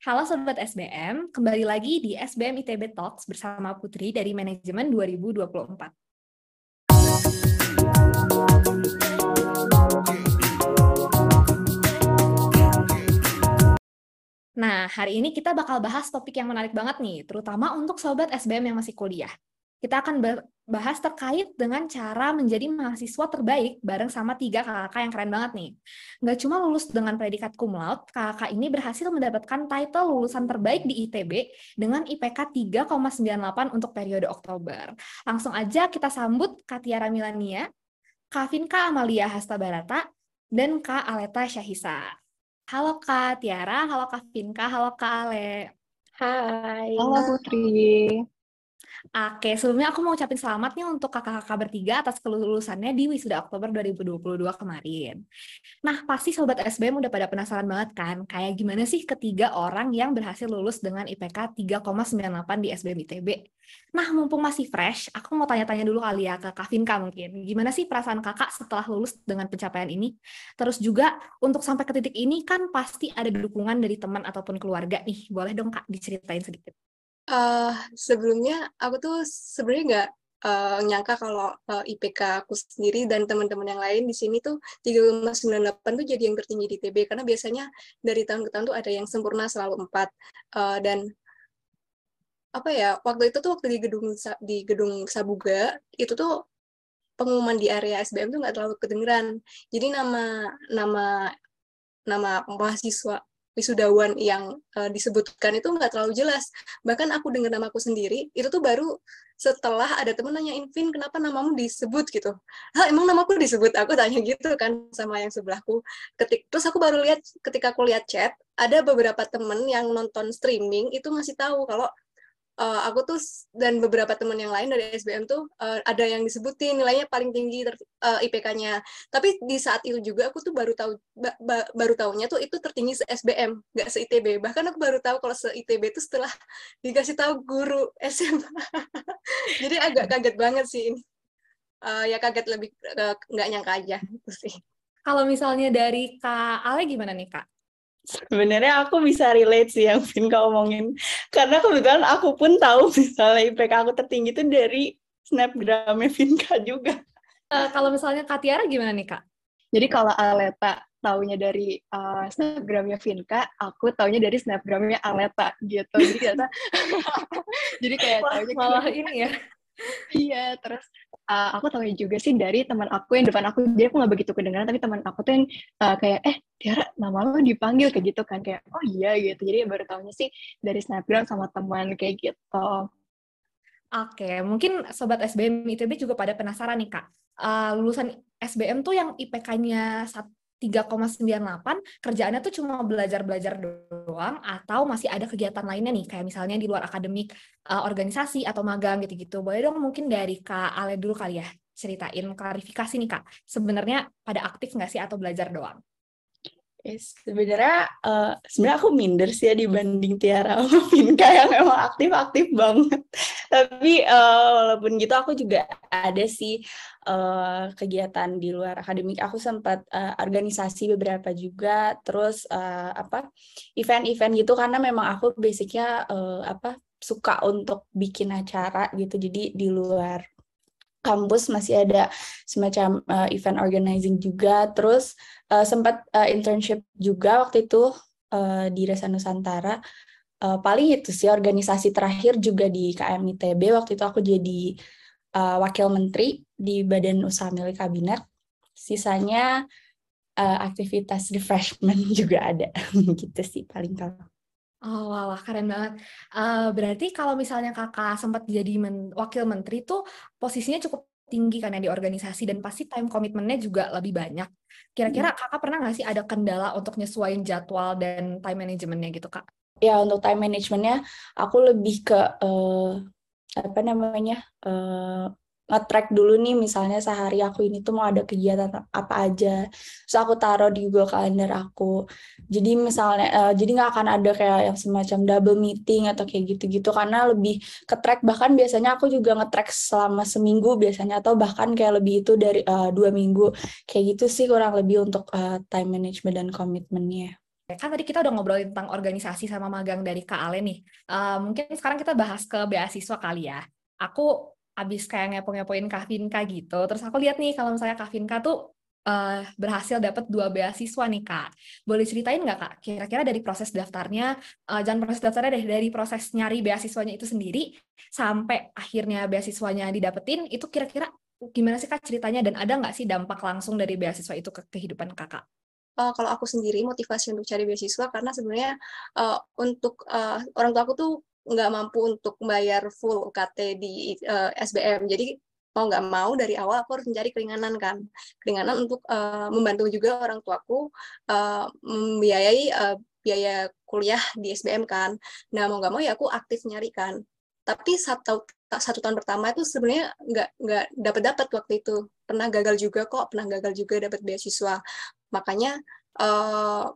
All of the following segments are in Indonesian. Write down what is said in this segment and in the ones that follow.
Halo Sobat SBM, kembali lagi di SBM ITB Talks bersama Putri dari Manajemen 2024. Nah, hari ini kita bakal bahas topik yang menarik banget nih, terutama untuk Sobat SBM yang masih kuliah kita akan bahas terkait dengan cara menjadi mahasiswa terbaik bareng sama tiga kakak yang keren banget nih. Nggak cuma lulus dengan predikat cum laude, kakak ini berhasil mendapatkan title lulusan terbaik di ITB dengan IPK 3,98 untuk periode Oktober. Langsung aja kita sambut Katiara Milania, Kak Vinka Amalia Hasta Barata, dan Kak Aleta Syahisa. Halo Kak Tiara, halo Kak Vinka, halo Kak Ale. Hai. Halo Putri. Oke, sebelumnya aku mau ucapin selamat nih untuk kakak-kakak bertiga atas kelulusannya di Wisuda Oktober 2022 kemarin. Nah, pasti Sobat SBM udah pada penasaran banget kan, kayak gimana sih ketiga orang yang berhasil lulus dengan IPK 3,98 di SBM ITB. Nah, mumpung masih fresh, aku mau tanya-tanya dulu kali ya ke Kak Vinka mungkin. Gimana sih perasaan kakak setelah lulus dengan pencapaian ini? Terus juga, untuk sampai ke titik ini kan pasti ada dukungan dari teman ataupun keluarga nih. Boleh dong Kak diceritain sedikit. Uh, sebelumnya aku tuh sebenarnya nggak uh, nyangka kalau uh, IPK aku sendiri dan teman-teman yang lain di sini tuh 3,98 tuh jadi yang tertinggi di TB karena biasanya dari tahun ke tahun tuh ada yang sempurna selalu 4 uh, dan apa ya waktu itu tuh waktu di gedung di gedung Sabuga itu tuh pengumuman di area SBM tuh nggak terlalu kedengeran. Jadi nama nama nama mahasiswa wisudawan yang uh, disebutkan itu nggak terlalu jelas. Bahkan aku dengar namaku sendiri, itu tuh baru setelah ada temen nanyain, Vin, kenapa namamu disebut gitu? Hah, emang namaku disebut? Aku tanya gitu kan sama yang sebelahku. Ketik, terus aku baru lihat, ketika aku lihat chat, ada beberapa temen yang nonton streaming itu ngasih tahu kalau uh, aku tuh dan beberapa teman yang lain dari SBM tuh uh, ada yang disebutin nilainya paling tinggi uh, eh, IPK-nya. Tapi di saat itu juga aku tuh baru tahu ba ba baru tahunya tuh itu tertinggi se SBM, nggak se ITB. Bahkan aku baru tahu kalau se ITB itu setelah dikasih tahu guru SMA. Jadi agak kaget banget sih ini. Uh, ya kaget lebih nggak nyangka aja gitu sih. Kalau misalnya dari Kak Ale gimana nih Kak? Sebenarnya aku bisa relate sih yang Vinka omongin. Karena kebetulan aku pun tahu misalnya IPK aku tertinggi itu dari snapgramnya Vinka juga. Uh, kalau misalnya Kak Tiara gimana nih Kak? Jadi kalau Aleta taunya dari uh, snapgramnya Vinka, aku taunya dari snapgramnya Aleta gitu. Jadi ternyata, jadi kayak Wah, taunya malah ini ya. Iya, terus uh, aku tahu juga sih dari teman aku yang depan aku, jadi aku nggak begitu kedengaran, tapi teman aku tuh yang uh, kayak, eh Tiara, nama lo dipanggil kayak gitu kan, kayak, oh iya gitu. Jadi baru tahunya sih dari snapgram sama teman kayak gitu. Oke, mungkin Sobat SBM ITB juga pada penasaran nih Kak. Uh, lulusan SBM tuh yang IPK-nya 3,98 kerjaannya tuh cuma belajar-belajar doang atau masih ada kegiatan lainnya nih kayak misalnya di luar akademik uh, organisasi atau magang gitu-gitu. Boleh dong mungkin dari Kak Ale dulu kali ya ceritain klarifikasi nih Kak. Sebenarnya pada aktif nggak sih atau belajar doang Yes, sebenarnya uh, sebenarnya aku minder sih ya dibanding Tiara sama Vinka yang memang aktif-aktif banget. Tapi uh, walaupun gitu aku juga ada sih uh, kegiatan di luar akademik. Aku sempat uh, organisasi beberapa juga, terus uh, apa event-event gitu karena memang aku basicnya uh, apa suka untuk bikin acara gitu. Jadi di luar kampus masih ada semacam uh, event organizing juga. Terus uh, sempat uh, internship juga waktu itu uh, di Resa Nusantara. Uh, paling itu sih organisasi terakhir juga di KMITB waktu itu aku jadi uh, wakil menteri di Badan Usaha Milik Kabinet. Sisanya uh, aktivitas refreshment juga ada. Gitu sih paling kalau Oh, wah, keren banget. Uh, berarti kalau misalnya kakak sempat jadi men wakil menteri tuh posisinya cukup tinggi kan ya di organisasi dan pasti time komitmennya juga lebih banyak. Kira-kira hmm. kakak pernah nggak sih ada kendala untuk nyesuaiin jadwal dan time manajemennya gitu kak? Ya untuk time manajemennya aku lebih ke uh, apa namanya uh, nge-track dulu nih misalnya sehari aku ini tuh mau ada kegiatan apa aja. Terus aku taruh di Google Calendar aku. Jadi misalnya uh, jadi nggak akan ada kayak yang semacam double meeting atau kayak gitu-gitu karena lebih ke-track. Bahkan biasanya aku juga nge-track selama seminggu biasanya atau bahkan kayak lebih itu dari uh, dua minggu. Kayak gitu sih kurang lebih untuk uh, time management dan komitmennya. Kan tadi kita udah ngobrolin tentang organisasi sama magang dari Kak Ale nih. Uh, mungkin sekarang kita bahas ke beasiswa kali ya. Aku abis kayak ngepo-ngepoin Kak Vinka gitu, terus aku lihat nih kalau misalnya Kak Vinka tuh uh, berhasil dapat dua beasiswa nih Kak. Boleh ceritain nggak Kak, kira-kira dari proses daftarnya, uh, jangan proses daftarnya deh, dari proses nyari beasiswanya itu sendiri, sampai akhirnya beasiswanya didapetin, itu kira-kira gimana sih Kak ceritanya, dan ada nggak sih dampak langsung dari beasiswa itu ke kehidupan Kakak? uh, kalau aku sendiri motivasi untuk cari beasiswa karena sebenarnya uh, untuk uh, orang tua aku tuh nggak mampu untuk membayar full UKT di uh, SBM. Jadi mau nggak mau dari awal aku harus mencari keringanan kan, keringanan untuk uh, membantu juga orang tuaku uh, membiayai uh, biaya kuliah di SBM kan. Nah mau nggak mau ya aku aktif nyari kan. Tapi satu satu tahun pertama itu sebenarnya nggak nggak dapat dapat waktu itu pernah gagal juga kok pernah gagal juga dapat beasiswa makanya uh,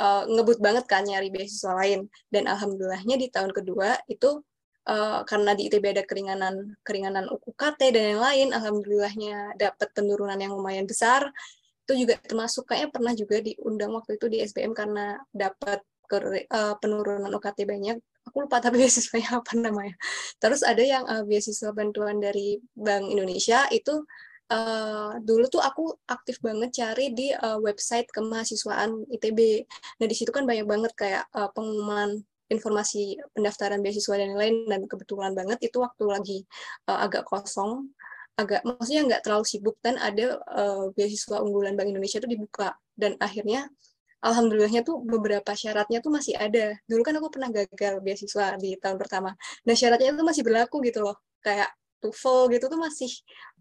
uh, ngebut banget kan nyari beasiswa lain. Dan alhamdulillahnya di tahun kedua itu uh, karena di ITB ada keringanan keringanan UKT dan yang lain alhamdulillahnya dapat penurunan yang lumayan besar. Itu juga termasuk kayaknya pernah juga diundang waktu itu di SBM karena dapat uh, penurunan UKT banyak. Aku lupa tapi beasiswanya apa namanya. Terus ada yang uh, beasiswa bantuan dari Bank Indonesia itu uh, dulu tuh aku aktif banget cari di uh, website kemahasiswaan ITB. Nah di situ kan banyak banget kayak uh, pengumuman informasi pendaftaran beasiswa dan lain-lain. Dan kebetulan banget itu waktu lagi uh, agak kosong agak maksudnya nggak terlalu sibuk dan ada uh, beasiswa unggulan Bank Indonesia itu dibuka. Dan akhirnya alhamdulillahnya tuh beberapa syaratnya tuh masih ada. Dulu kan aku pernah gagal beasiswa di tahun pertama. Nah syaratnya itu masih berlaku gitu loh. Kayak TOEFL gitu tuh masih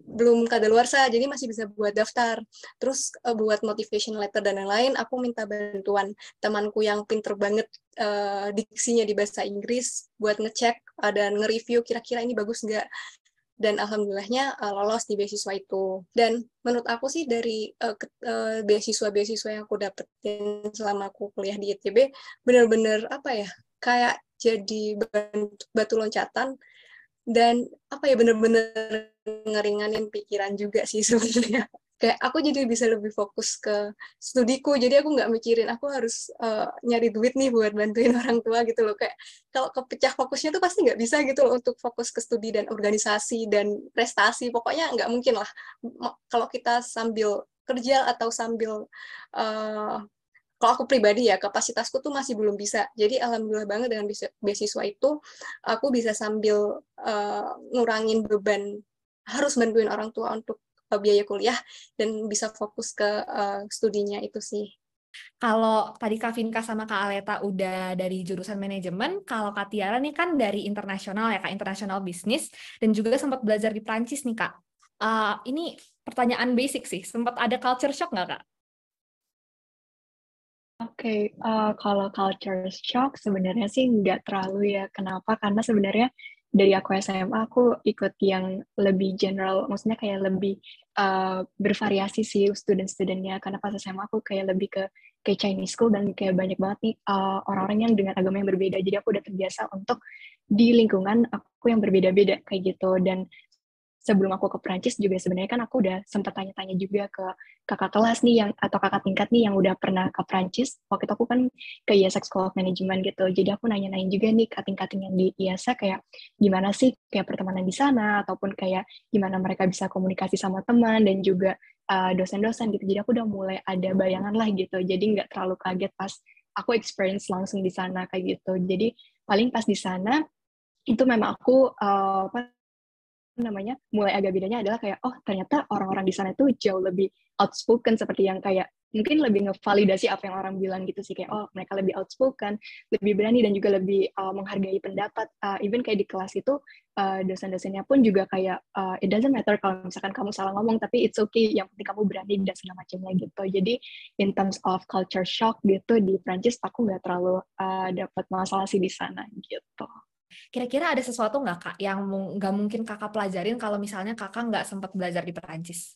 belum kadaluarsa, jadi masih bisa buat daftar. Terus uh, buat motivation letter dan lain-lain, aku minta bantuan temanku yang pinter banget uh, diksinya di bahasa Inggris buat ngecek uh, dan nge-review kira-kira ini bagus nggak. Dan alhamdulillahnya uh, lolos di beasiswa itu. Dan menurut aku sih dari uh, uh, beasiswa-beasiswa yang aku dapetin selama aku kuliah di ITB, bener-bener apa ya, kayak jadi batu loncatan dan apa ya bener-bener ngeringanin pikiran juga sih sebenarnya. Kayak aku jadi bisa lebih fokus ke studiku. Jadi aku nggak mikirin aku harus uh, nyari duit nih buat bantuin orang tua gitu loh. Kayak kalau kepecah fokusnya tuh pasti nggak bisa gitu loh untuk fokus ke studi dan organisasi dan prestasi. Pokoknya nggak mungkin lah. Kalau kita sambil kerja atau sambil uh, kalau aku pribadi ya kapasitasku tuh masih belum bisa jadi alhamdulillah banget dengan beasiswa itu aku bisa sambil uh, ngurangin beban harus bantuin orang tua untuk uh, biaya kuliah dan bisa fokus ke uh, studinya itu sih kalau tadi Kak Vinka sama Kak Aleta udah dari jurusan manajemen, kalau Kak Tiara nih kan dari internasional ya Kak, internasional bisnis, dan juga sempat belajar di Prancis nih Kak. Uh, ini pertanyaan basic sih, sempat ada culture shock nggak Kak? Oke, okay, uh, eh, kalau culture shock sebenarnya sih nggak terlalu ya. Kenapa? Karena sebenarnya dari aku SMA aku ikut yang lebih general, maksudnya kayak lebih uh, bervariasi sih student-studentnya. Karena pas SMA aku kayak lebih ke kayak Chinese school dan kayak banyak banget nih uh, orang-orang yang dengan agama yang berbeda. Jadi aku udah terbiasa untuk di lingkungan aku yang berbeda-beda kayak gitu. Dan sebelum aku ke Prancis juga sebenarnya kan aku udah sempat tanya-tanya juga ke kakak kelas nih yang atau kakak tingkat nih yang udah pernah ke Prancis. Waktu itu aku kan ke IASA School of Management gitu. Jadi aku nanya-nanya juga nih ke tingkat yang di IASA kayak gimana sih kayak pertemanan di sana ataupun kayak gimana mereka bisa komunikasi sama teman dan juga uh, dosen-dosen gitu. Jadi aku udah mulai ada bayangan lah gitu. Jadi nggak terlalu kaget pas aku experience langsung di sana kayak gitu. Jadi paling pas di sana itu memang aku uh, apa namanya mulai agak bedanya adalah kayak oh ternyata orang-orang di sana itu jauh lebih outspoken seperti yang kayak mungkin lebih ngevalidasi apa yang orang bilang gitu sih. Kayak oh mereka lebih outspoken lebih berani dan juga lebih uh, menghargai pendapat. Uh, even kayak di kelas itu uh, dosen-dosennya pun juga kayak uh, it doesn't matter kalau misalkan kamu salah ngomong tapi it's okay yang penting kamu berani dan segala macamnya gitu. Jadi in terms of culture shock gitu di Prancis aku nggak terlalu uh, dapat masalah sih di sana gitu Kira-kira ada sesuatu nggak kak yang nggak mungkin kakak pelajarin kalau misalnya kakak nggak sempat belajar di Perancis?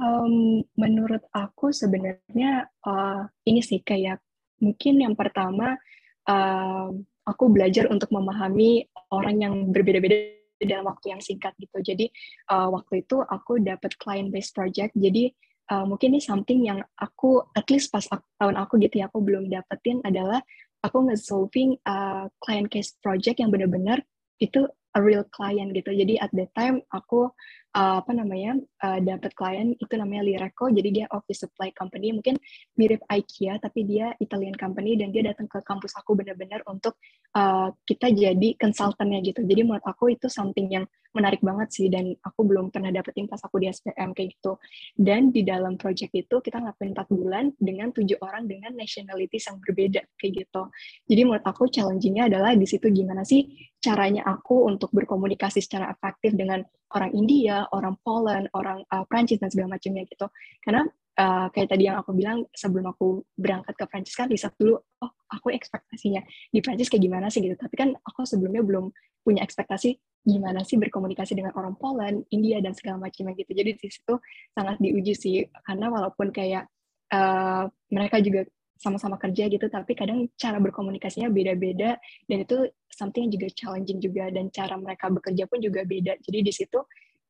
Um, menurut aku sebenarnya uh, ini sih kayak mungkin yang pertama uh, aku belajar untuk memahami orang yang berbeda-beda dalam waktu yang singkat gitu. Jadi uh, waktu itu aku dapat client based project. Jadi uh, mungkin ini something yang aku at least pas aku, tahun aku gitu ya aku belum dapetin adalah aku nge-solving uh, client case project yang benar-benar itu a real client gitu. Jadi at that time aku uh, apa namanya uh, dapat klien itu namanya Lireco. Jadi dia office supply company mungkin mirip IKEA tapi dia Italian company dan dia datang ke kampus aku benar-benar untuk uh, kita jadi konsultannya gitu. Jadi menurut aku itu something yang menarik banget sih dan aku belum pernah dapetin pas aku di SPM kayak gitu. Dan di dalam project itu kita ngelakuin 4 bulan dengan tujuh orang dengan nationalities yang berbeda kayak gitu. Jadi menurut aku challengingnya adalah di situ gimana sih caranya aku untuk berkomunikasi secara efektif dengan orang India, orang Poland, orang uh, Prancis dan segala macamnya gitu. Karena uh, kayak tadi yang aku bilang sebelum aku berangkat ke Prancis kan riset dulu, oh aku ekspektasinya di Prancis kayak gimana sih gitu. Tapi kan aku sebelumnya belum punya ekspektasi gimana sih berkomunikasi dengan orang Poland, India dan segala macamnya gitu. Jadi di situ sangat diuji sih karena walaupun kayak uh, mereka juga sama-sama kerja gitu tapi kadang cara berkomunikasinya beda-beda dan itu something yang juga challenging juga dan cara mereka bekerja pun juga beda. Jadi di situ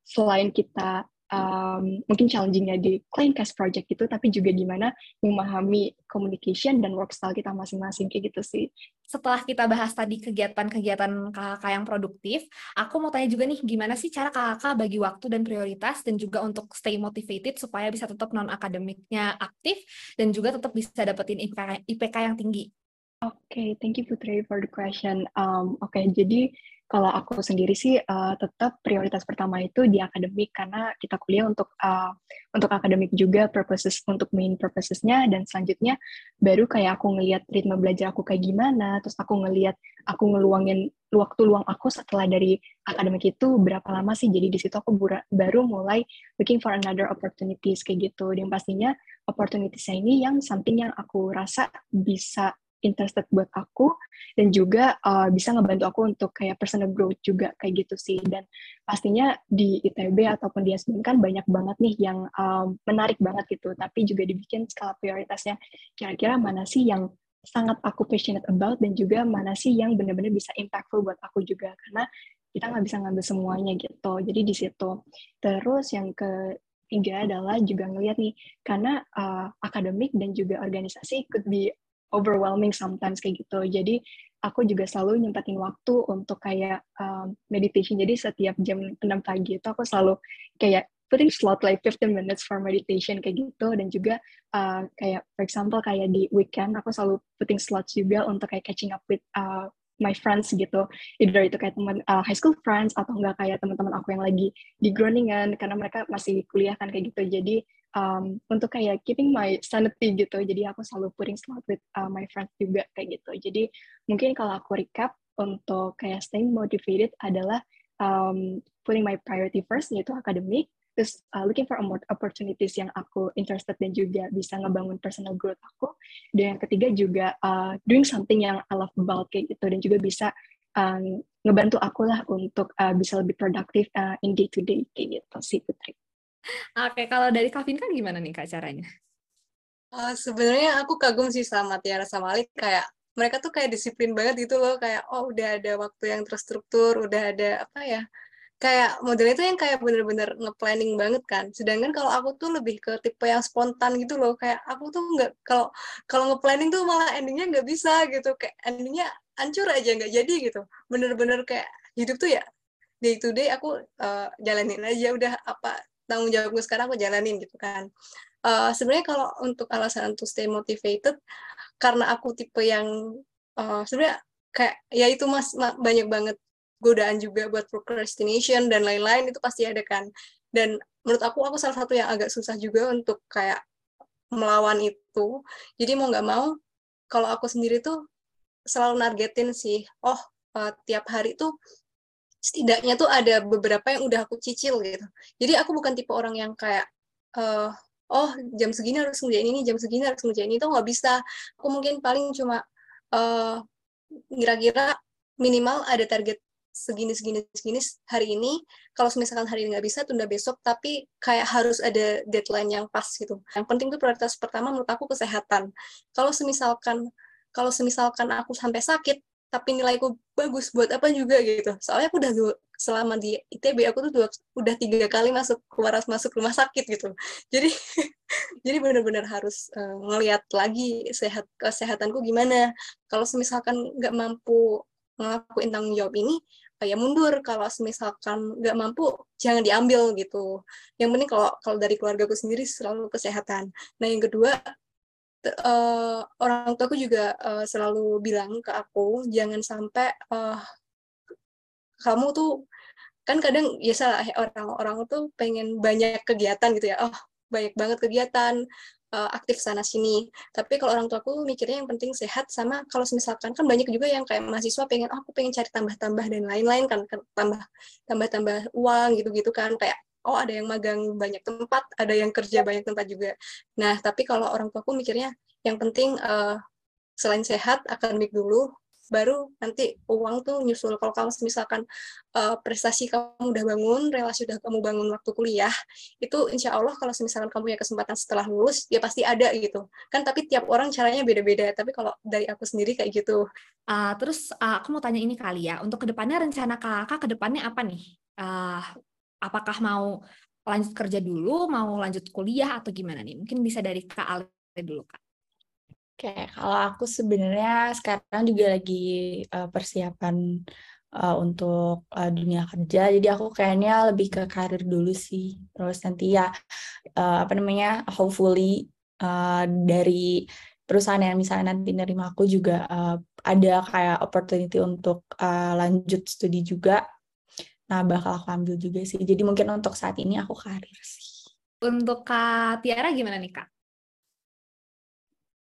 selain kita um, mungkin challengingnya di client cast project itu tapi juga gimana memahami communication dan work style kita masing-masing kayak gitu sih setelah kita bahas tadi kegiatan-kegiatan kakak yang produktif, aku mau tanya juga nih, gimana sih cara kakak bagi waktu dan prioritas dan juga untuk stay motivated supaya bisa tetap non-akademiknya aktif dan juga tetap bisa dapetin IPK, IPK yang tinggi? Oke, okay, thank you Putri for the question. Um, Oke, okay, jadi kalau aku sendiri sih uh, tetap prioritas pertama itu di akademik karena kita kuliah untuk uh, untuk akademik juga purposes untuk main purposesnya dan selanjutnya baru kayak aku ngelihat ritme belajar aku kayak gimana terus aku ngelihat aku ngeluangin waktu luang aku setelah dari akademik itu berapa lama sih. Jadi di situ aku baru mulai looking for another opportunities kayak gitu. Dan pastinya opportunities ini yang something yang aku rasa bisa interested buat aku dan juga uh, bisa ngebantu aku untuk kayak personal growth juga kayak gitu sih. Dan pastinya di ITB ataupun di SBM kan banyak banget nih yang um, menarik banget gitu. Tapi juga dibikin skala prioritasnya. Kira-kira mana sih yang sangat aku passionate about dan juga mana sih yang benar-benar bisa impactful buat aku juga? Karena kita nggak bisa ngambil semuanya gitu. Jadi di situ. Terus yang ketiga adalah juga ngelihat nih karena uh, akademik dan juga organisasi could be overwhelming sometimes kayak gitu. Jadi aku juga selalu nyempatin waktu untuk kayak um, meditation. Jadi setiap jam 6 pagi itu aku selalu kayak putting slot like 15 minutes for meditation kayak gitu dan juga uh, kayak for example kayak di weekend aku selalu putting slots juga untuk kayak catching up with uh, my friends gitu either itu kayak teman uh, high school friends atau enggak kayak teman-teman aku yang lagi di Groningen karena mereka masih kuliah kan kayak gitu jadi um, untuk kayak keeping my sanity gitu. Jadi aku selalu putting slot with uh, my friends juga kayak gitu. Jadi mungkin kalau aku recap untuk kayak staying motivated adalah um, putting my priority first yaitu akademik, terus uh, looking for opportunities yang aku interested dan juga bisa ngebangun personal growth aku. Dan yang ketiga juga uh, doing something yang I love about kayak gitu dan juga bisa um, ngebantu aku lah untuk uh, bisa lebih produktif uh, in day to day kayak gitu sih Putri. Oke, kalau dari Kavin kan gimana nih Kak caranya? Uh, sebenarnya aku kagum sih sama Tiara sama Alik kayak mereka tuh kayak disiplin banget gitu loh kayak oh udah ada waktu yang terstruktur udah ada apa ya kayak modelnya itu yang kayak bener-bener nge-planning banget kan sedangkan kalau aku tuh lebih ke tipe yang spontan gitu loh kayak aku tuh nggak kalau kalau nge-planning tuh malah endingnya nggak bisa gitu kayak endingnya hancur aja nggak jadi gitu bener-bener kayak hidup tuh ya day to day aku uh, jalanin aja udah apa tanggung jawab gue sekarang aku jalanin gitu kan. Uh, sebenarnya kalau untuk alasan untuk stay motivated karena aku tipe yang uh, sebenarnya kayak ya itu mas banyak banget godaan juga buat procrastination dan lain-lain itu pasti ada kan. Dan menurut aku aku salah satu yang agak susah juga untuk kayak melawan itu. Jadi mau nggak mau kalau aku sendiri tuh selalu nargetin sih oh uh, tiap hari tuh setidaknya tuh ada beberapa yang udah aku cicil gitu. Jadi aku bukan tipe orang yang kayak uh, oh jam segini harus ngerjain ini, jam segini harus ngerjain ini, itu nggak bisa. Aku mungkin paling cuma uh, kira-kira minimal ada target segini segini segini hari ini. Kalau misalkan hari ini nggak bisa, tunda besok. Tapi kayak harus ada deadline yang pas gitu. Yang penting tuh prioritas pertama menurut aku kesehatan. Kalau semisalkan kalau semisalkan aku sampai sakit, tapi nilaiku bagus buat apa juga gitu. Soalnya aku udah selama di ITB aku tuh dua, udah tiga kali masuk keluar masuk rumah sakit gitu. Jadi jadi benar-benar harus uh, ngelihat lagi sehat kesehatanku gimana. Kalau misalkan nggak mampu ngelakuin tanggung jawab ini uh, ya mundur. Kalau misalkan nggak mampu jangan diambil gitu. Yang penting kalau kalau dari keluargaku sendiri selalu kesehatan. Nah yang kedua uh, orang tuaku juga uh, selalu bilang ke aku jangan sampai uh, kamu tuh kan kadang ya orang-orang tuh pengen banyak kegiatan gitu ya. Oh banyak banget kegiatan uh, aktif sana sini. Tapi kalau orang tua aku mikirnya yang penting sehat sama kalau misalkan kan banyak juga yang kayak mahasiswa pengen oh aku pengen cari tambah-tambah dan lain-lain kan tambah tambah-tambah uang gitu-gitu kan. Kayak oh ada yang magang banyak tempat ada yang kerja banyak tempat juga nah tapi kalau orang tua aku mikirnya yang penting uh, selain sehat akademik dulu baru nanti uang tuh nyusul. Kalau kamu misalkan uh, prestasi kamu udah bangun, relasi udah kamu bangun waktu kuliah, itu insya Allah kalau misalkan kamu punya kesempatan setelah lulus, ya pasti ada gitu. Kan tapi tiap orang caranya beda-beda. Tapi kalau dari aku sendiri kayak gitu. Uh, terus uh, aku mau tanya ini kali ya, untuk ke depannya rencana kakak ke depannya apa nih? Uh, apakah mau lanjut kerja dulu, mau lanjut kuliah atau gimana nih? Mungkin bisa dari Kak dulu, Kak. Oke, kalau aku sebenarnya sekarang juga lagi uh, persiapan uh, untuk uh, dunia kerja. Jadi aku kayaknya lebih ke karir dulu sih. Terus nanti ya uh, apa namanya, hopefully uh, dari perusahaan yang misalnya nanti nerima aku juga uh, ada kayak opportunity untuk uh, lanjut studi juga. Nah, bakal aku ambil juga sih. Jadi mungkin untuk saat ini aku karir sih. Untuk Kak Tiara gimana nih, Kak?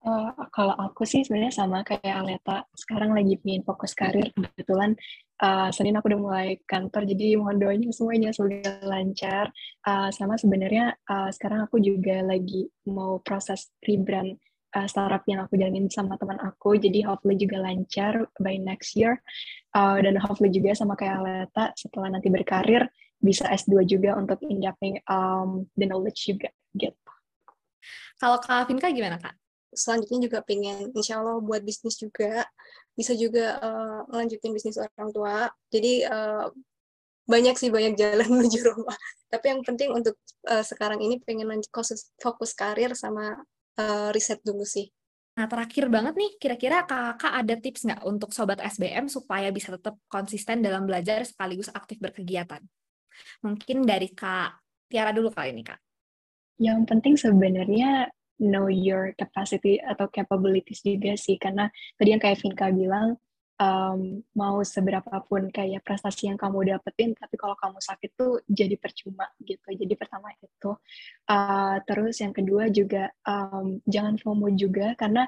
Uh, kalau aku sih sebenarnya sama kayak Aleta. Sekarang lagi pingin fokus karir. Kebetulan uh, Senin aku udah mulai kantor, jadi mohon doanya semuanya semoga lancar. Uh, sama sebenarnya uh, sekarang aku juga lagi mau proses rebrand uh, startup yang aku jalanin sama teman aku, jadi hopefully juga lancar by next year. Uh, dan hopefully juga sama kayak Aleta, setelah nanti berkarir, bisa S2 juga untuk indaping um, the knowledge juga gitu. Kalau Kak Vinka gimana Kak? selanjutnya juga pengen insya Allah buat bisnis juga bisa juga uh, melanjutin bisnis orang tua jadi uh, banyak sih banyak jalan menuju rumah tapi yang penting untuk uh, sekarang ini pengen lanjut fokus, fokus karir sama uh, riset dulu sih Nah, terakhir banget nih, kira-kira kakak ada tips nggak untuk sobat SBM supaya bisa tetap konsisten dalam belajar sekaligus aktif berkegiatan? Mungkin dari Kak Tiara dulu kali ini, Kak. Yang penting sebenarnya know your capacity atau capabilities juga sih karena tadi yang kayak Vinka bilang um, mau seberapa pun kayak prestasi yang kamu dapetin tapi kalau kamu sakit tuh jadi percuma gitu jadi pertama itu. Uh, terus yang kedua juga um, jangan FOMO juga karena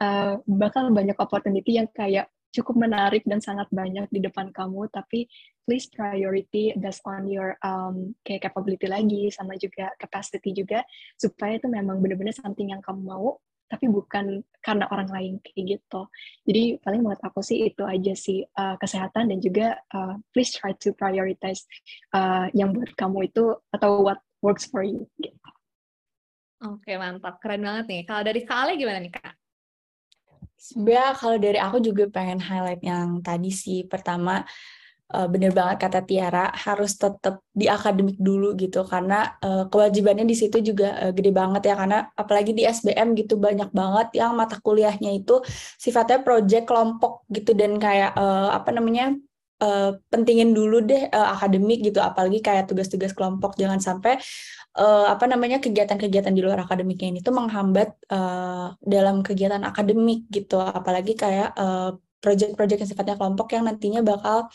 uh, bakal banyak opportunity yang kayak cukup menarik dan sangat banyak di depan kamu tapi please priority based on your um, kayak capability lagi sama juga capacity juga supaya itu memang benar-benar something yang kamu mau tapi bukan karena orang lain kayak gitu. Jadi paling menurut aku sih itu aja sih uh, kesehatan dan juga uh, please try to prioritize uh, yang buat kamu itu atau what works for you gitu. Oke mantap, keren banget nih. Kalau dari Kak Ale gimana nih Kak? Sebenarnya kalau dari aku juga pengen highlight yang tadi sih. Pertama, uh, bener banget kata Tiara harus tetap di akademik dulu gitu. Karena uh, kewajibannya di situ juga uh, gede banget ya. Karena apalagi di SBM gitu banyak banget yang mata kuliahnya itu sifatnya project kelompok gitu. Dan kayak uh, apa namanya uh, pentingin dulu deh uh, akademik gitu. Apalagi kayak tugas-tugas kelompok. Jangan sampai uh, apa namanya kegiatan-kegiatan di luar akademiknya ini tuh menghambat uh, dalam kegiatan akademik gitu. Apalagi kayak uh, project-project yang sifatnya kelompok yang nantinya bakal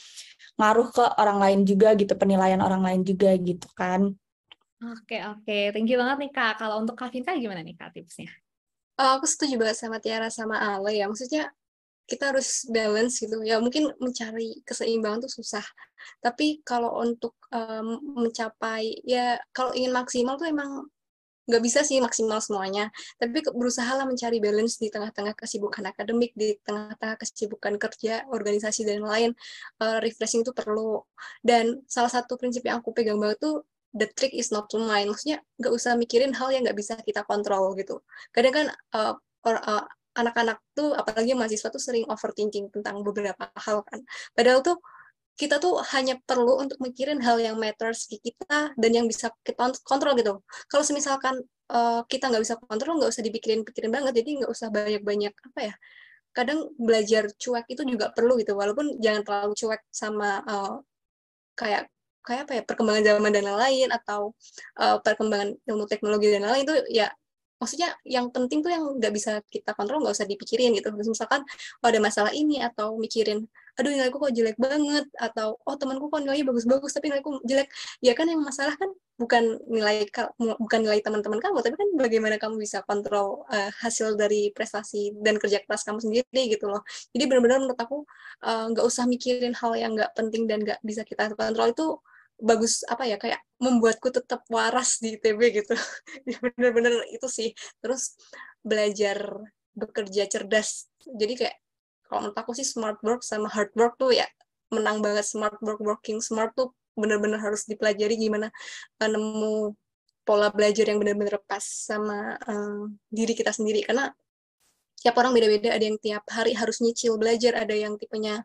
ngaruh ke orang lain juga gitu, penilaian orang lain juga gitu kan. Oke, oke. Thank you banget nih Kak. Kalau untuk Kak Vinka gimana nih Kak tipsnya? Uh, aku setuju banget sama Tiara sama Ale ya. Maksudnya kita harus balance gitu. Ya mungkin mencari keseimbangan tuh susah. Tapi kalau untuk um, mencapai ya kalau ingin maksimal tuh emang nggak bisa sih maksimal semuanya, tapi berusaha lah mencari balance di tengah-tengah kesibukan akademik, di tengah-tengah kesibukan kerja, organisasi, dan lain, uh, refreshing itu perlu. Dan salah satu prinsip yang aku pegang banget tuh, the trick is not to mind, maksudnya nggak usah mikirin hal yang nggak bisa kita kontrol gitu. Kadang kan uh, or, uh, anak-anak tuh apalagi mahasiswa tuh sering overthinking tentang beberapa hal kan. Padahal tuh kita tuh hanya perlu untuk mikirin hal yang matters ke kita dan yang bisa kita kontrol gitu. Kalau misalkan uh, kita nggak bisa kontrol, nggak usah dipikirin-pikirin banget, jadi nggak usah banyak-banyak apa ya. Kadang belajar cuek itu juga perlu gitu, walaupun jangan terlalu cuek sama uh, kayak kayak apa ya perkembangan zaman dan lain-lain atau uh, perkembangan ilmu teknologi dan lain-lain itu ya maksudnya yang penting tuh yang nggak bisa kita kontrol nggak usah dipikirin gitu. Misalkan oh ada masalah ini atau mikirin aduh nilaiku kok jelek banget atau oh temanku kok nilainya bagus-bagus tapi nilaiku jelek. Ya kan yang masalah kan bukan nilai bukan nilai teman-teman kamu tapi kan bagaimana kamu bisa kontrol uh, hasil dari prestasi dan kerja keras kamu sendiri gitu loh. Jadi benar-benar menurut aku eh, nggak uh, usah mikirin hal yang nggak penting dan nggak bisa kita kontrol itu bagus apa ya kayak membuatku tetap waras di ITB gitu. Ya, bener-bener itu sih. Terus belajar bekerja cerdas. Jadi kayak kalau menurut aku sih smart work sama hard work tuh ya menang banget smart work working smart tuh bener-bener harus dipelajari gimana uh, nemu pola belajar yang benar-benar pas sama uh, diri kita sendiri. Karena tiap orang beda-beda ada yang tiap hari harus nyicil belajar ada yang tipenya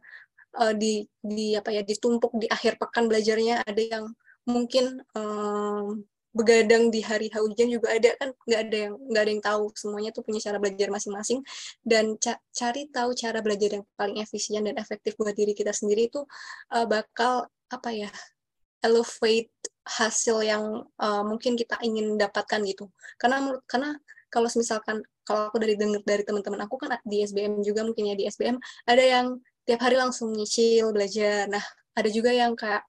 uh, di di apa ya ditumpuk di akhir pekan belajarnya. Ada yang mungkin um, begadang di hari hujan juga ada kan. Nggak ada yang nggak ada yang tahu. Semuanya tuh punya cara belajar masing-masing. Dan ca cari tahu cara belajar yang paling efisien dan efektif buat diri kita sendiri itu uh, bakal apa ya elevate hasil yang uh, mungkin kita ingin dapatkan gitu. Karena menurut karena kalau misalkan kalau aku dari dengar dari teman-teman aku kan di SBM juga mungkin ya di SBM ada yang tiap hari langsung nyicil belajar. Nah, ada juga yang kayak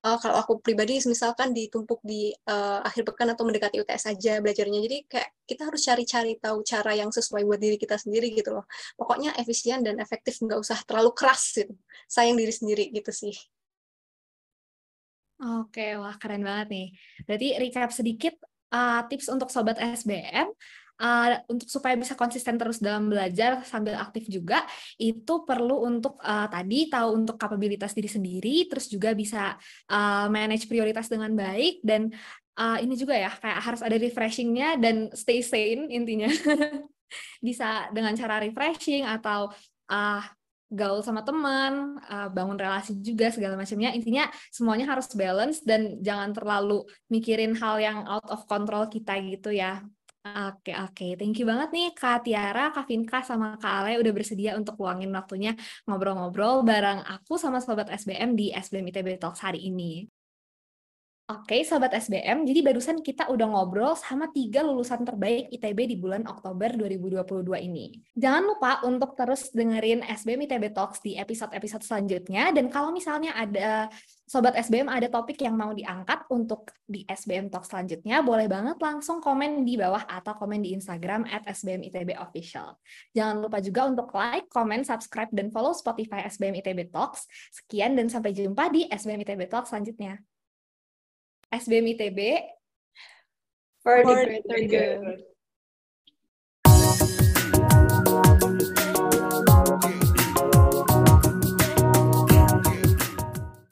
uh, kalau aku pribadi misalkan ditumpuk di uh, akhir pekan atau mendekati UTS saja belajarnya. Jadi kayak kita harus cari-cari tahu cara yang sesuai buat diri kita sendiri gitu loh. Pokoknya efisien dan efektif, nggak usah terlalu keras gitu. Sayang diri sendiri gitu sih. Oke, wah keren banget nih. Berarti recap sedikit uh, tips untuk sobat SBM uh, untuk supaya bisa konsisten terus dalam belajar sambil aktif juga itu perlu untuk uh, tadi tahu untuk kapabilitas diri sendiri terus juga bisa uh, manage prioritas dengan baik dan uh, ini juga ya kayak harus ada refreshingnya dan stay sane intinya bisa dengan cara refreshing atau uh, gaul sama teman, uh, bangun relasi juga segala macamnya. Intinya semuanya harus balance dan jangan terlalu mikirin hal yang out of control kita gitu ya. Oke, oke. Thank you banget nih Kak Tiara, Kak Vinka, sama Kak Ale udah bersedia untuk luangin waktunya ngobrol-ngobrol bareng aku sama Sobat SBM di SBM ITB Talks hari ini. Oke, Sobat SBM, jadi barusan kita udah ngobrol sama tiga lulusan terbaik ITB di bulan Oktober 2022 ini. Jangan lupa untuk terus dengerin SBM ITB Talks di episode-episode selanjutnya, dan kalau misalnya ada Sobat SBM ada topik yang mau diangkat untuk di SBM Talks selanjutnya, boleh banget langsung komen di bawah atau komen di Instagram at SBM ITB Official. Jangan lupa juga untuk like, comment, subscribe, dan follow Spotify SBM ITB Talks. Sekian dan sampai jumpa di SBM ITB Talks selanjutnya. SBM ITB for, for the greater good. good.